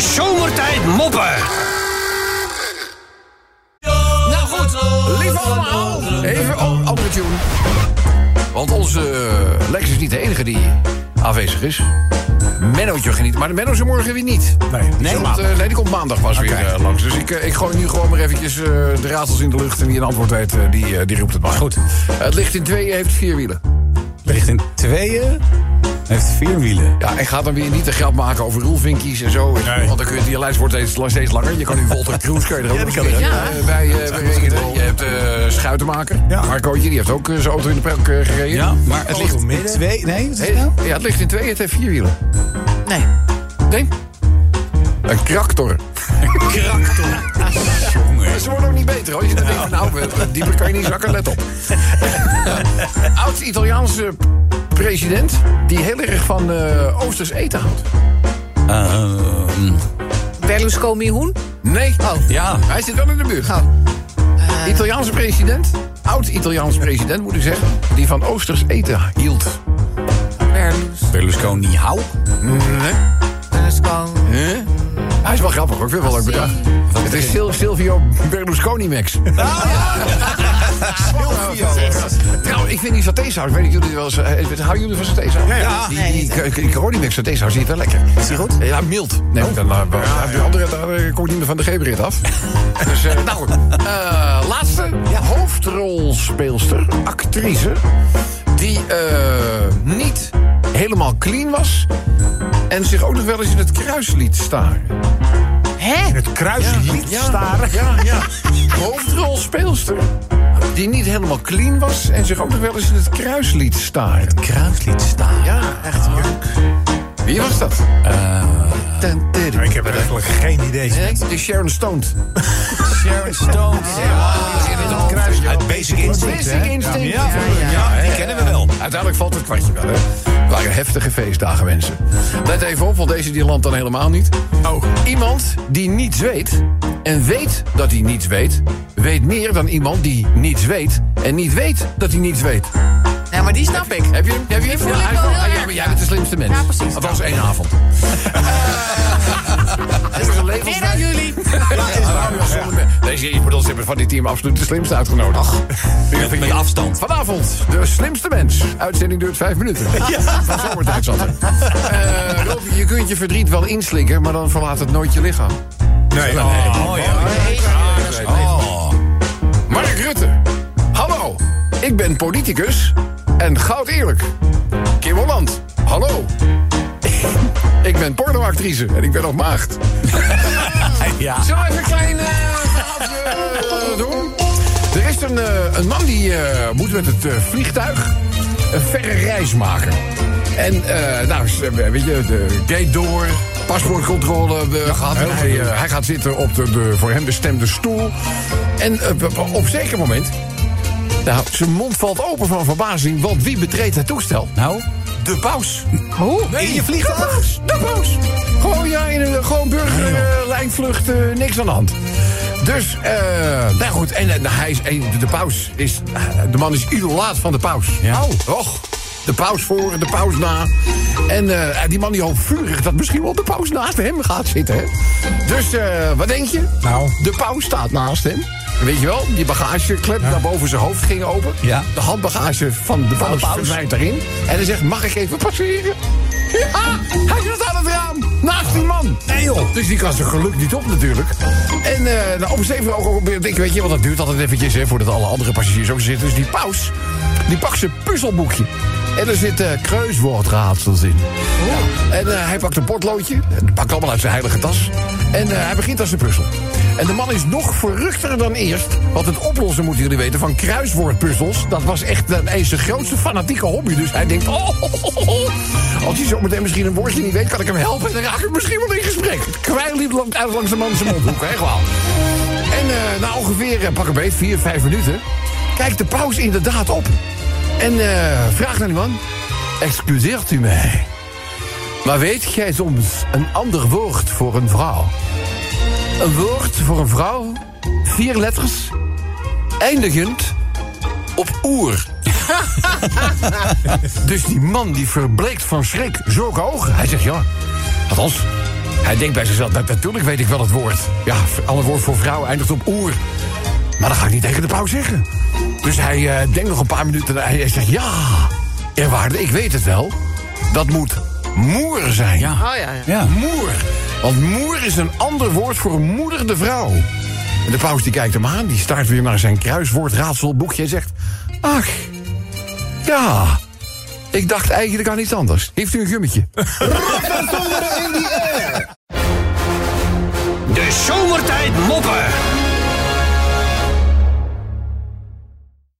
Zomertijd moppen. Nou goed, lieve allemaal. Even andere tune. Want onze uh, Lex is niet de enige die aanwezig is. Mennootje geniet, maar de Menno is morgen weer niet. Nee, nee, want, uh, nee die komt maandag pas okay. weer uh, langs. Dus ik, uh, ik gooi nu gewoon maar eventjes de raadsels in de lucht... en wie een antwoord weet, die, die roept het maar. Goed. het ligt in tweeën, heeft vier wielen. Ligt in tweeën? Heeft vier wielen. Ja, en gaat dan weer niet de grap maken over roelvinkies en zo. Nee. Want dan kun je, die lijst wordt steeds, steeds langer. Je kan nu Walter Kroes kun je er ook ja, nog kan ja. bij uh, rekenen. Je hebt uh, Schuitenmaker. Ja. Marcootje, die heeft ook zijn auto in de pelk gereden. Ja, maar het ligt in twee... Nee, wat is het nou? Ja, het ligt in twee. Het heeft vier wielen. Nee. Nee? Een kraktor. Een kraktor. Jongen. Ze worden ook niet beter hoor. Je zit even, nou, dieper kan je niet zakken, let op. Oud-Italiaanse president die heel erg van uh, Oosters eten houdt. Uh, Berlusconi Hoen? Nee. Oh. Ja. Hij zit wel in de buurt. Oh. Uh, Italiaanse president, oud-Italiaanse president moet ik zeggen, die van Oosters eten hield. Berlus. Berlusconi hou? Nee. Berlusconi. Huh? Hij is wel grappig hoor, ik vind het wel leuk bedacht. Het is Sil Silvio Berlusconi Max. Oh, ja. Trouwens, ik vind die satésaus, weet ik jullie wel eens... Houden jullie van satésaus? Ja, ja. Die, die, die satésaus, die is wel lekker. Is die goed? Ja, mild. Nee, oh. dan, uh, ja, de andere, daar uh, kom ik niet meer van de G-Brit af. dus, uh, nou, uh, laatste. Ja. Hoofdrolspeelster, actrice... die niet helemaal clean was... en zich ook nog wel eens in het kruis liet staren. Hè? In het kruis ja, liet ja, staren? Ja, ja. Hoofdrolspeelster. Die niet helemaal clean was en zich ook nog wel eens in het kruis liet staren. Het kruis liet staren? Ja, echt leuk. Wie was dat? Uh, ik heb eigenlijk geen idee. Nee, het is Sharon Stone. Sharon Stone. Ja, het kruis. Uit Basic Instinct. Basic Instinct. Ja, ja, ja, die kennen we wel. Uiteindelijk valt het kwartje wel, hè. Het waren heftige feestdagen, mensen. Let even op, want deze die landt dan helemaal niet. Oh. Iemand die niets weet en weet dat hij niets weet... weet meer dan iemand die niets weet en niet weet dat hij niets weet. Ja, maar die snap ik. Heb je hem? Heb je hem? Ja, ah, ja, maar jij ja. bent de slimste mens. Ja, precies. Althans één avond. Is een legel Meer dan jullie. Deze, ik ze hebben van die team absoluut de slimste uitgenodigd. Met die afstand. Vanavond, de slimste mens. Uitzending duurt vijf minuten. Van zomertijd zat er. Eh, Rob, je kunt je verdriet wel inslikken, maar dan verlaat het nooit je lichaam. Nee. Nee. Oh, ja. Oh. Mark Rutte. Hallo, ik ben politicus en goud eerlijk. Kim Holland. Hallo. Ik ben pornoactrice en ik ben nog maagd. Ja. Zullen we even een klein eh, verhaaltje eh, doen? Er is een, eh, een man die moet met het vliegtuig een verre reis maken. En nou, weet je, de gate door, paspoortcontrole eh, gehad. En hij, hij gaat zitten op de, de voor hem bestemde stoel. En op- zeker moment... Nou, zijn mond valt open van verbazing, want wie betreedt het toestel? Nou? De paus. Hoe? In je vliegtuig? De paus. De paus. Gewoon, ja, in een gewoon burgerlijnvlucht, eh, niks aan de hand. Dus, eh, nou goed, en, hij is, en de paus is, eh, de man is idolaat van de paus. Ja. Oh, och. De paus voor, de paus na. En eh, die man die hoopt vurig dat misschien wel de paus naast hem gaat zitten. Hè? Dus, eh, wat denk je? Nou? De paus staat naast hem. Weet je wel, die bagageklep naar boven zijn hoofd ging open. Ja. De handbagage van de paus. verdwijnt erin. En hij zegt, mag ik even passeren? Ja, hij zit aan het raam. Naast die man. Nee, joh. Dus die kan zijn geluk niet op natuurlijk. En eh nou, op een zeven ogen, ik weet je, want dat duurt altijd eventjes... Hè, voordat alle andere passagiers ook zitten. Dus die paus, die pakt zijn puzzelboekje. En er zitten kruiswoordraadsels in. Ja. En eh, hij pakt een potloodje. Dat pakt allemaal uit zijn heilige tas. En eh, hij begint aan zijn puzzel. En de man is nog verruchter dan eerst. Want het oplossen, moeten jullie weten, van kruiswoordpuzzels... dat was echt een, zijn grootste fanatieke hobby. Dus hij denkt... Oh, als hij zo meteen misschien een woordje niet weet... kan ik hem helpen en raak ik misschien wel in gesprek. Het kwijl liep uit langs de man zijn mondhoek, wel. En eh, na ongeveer, eh, pak een vier, vijf minuten... kijkt de paus inderdaad op. En eh, vraagt naar die man... Excuseert u mij... Maar weet jij soms een ander woord voor een vrouw? Een woord voor een vrouw, vier letters, eindigend op oer. dus die man die verbleekt van schrik, zulke ogen. Hij zegt ja, althans, Hij denkt bij zichzelf, "Nou, natuurlijk weet ik wel het woord. Ja, ander woord voor vrouw eindigt op oer. Maar dat ga ik niet tegen de paus zeggen. Dus hij eh, denkt nog een paar minuten en hij zegt... Ja, eerwaarde, ik weet het wel. Dat moet moer zijn. Ja. Oh ja, ja. Ja. Moer. Want moer is een ander woord voor een moederde vrouw. En de paus die kijkt hem aan, die staart weer naar zijn kruiswoordraadselboekje en zegt... Ach, ja, ik dacht eigenlijk aan iets anders. Heeft u een gummetje? De zomertijd moppen.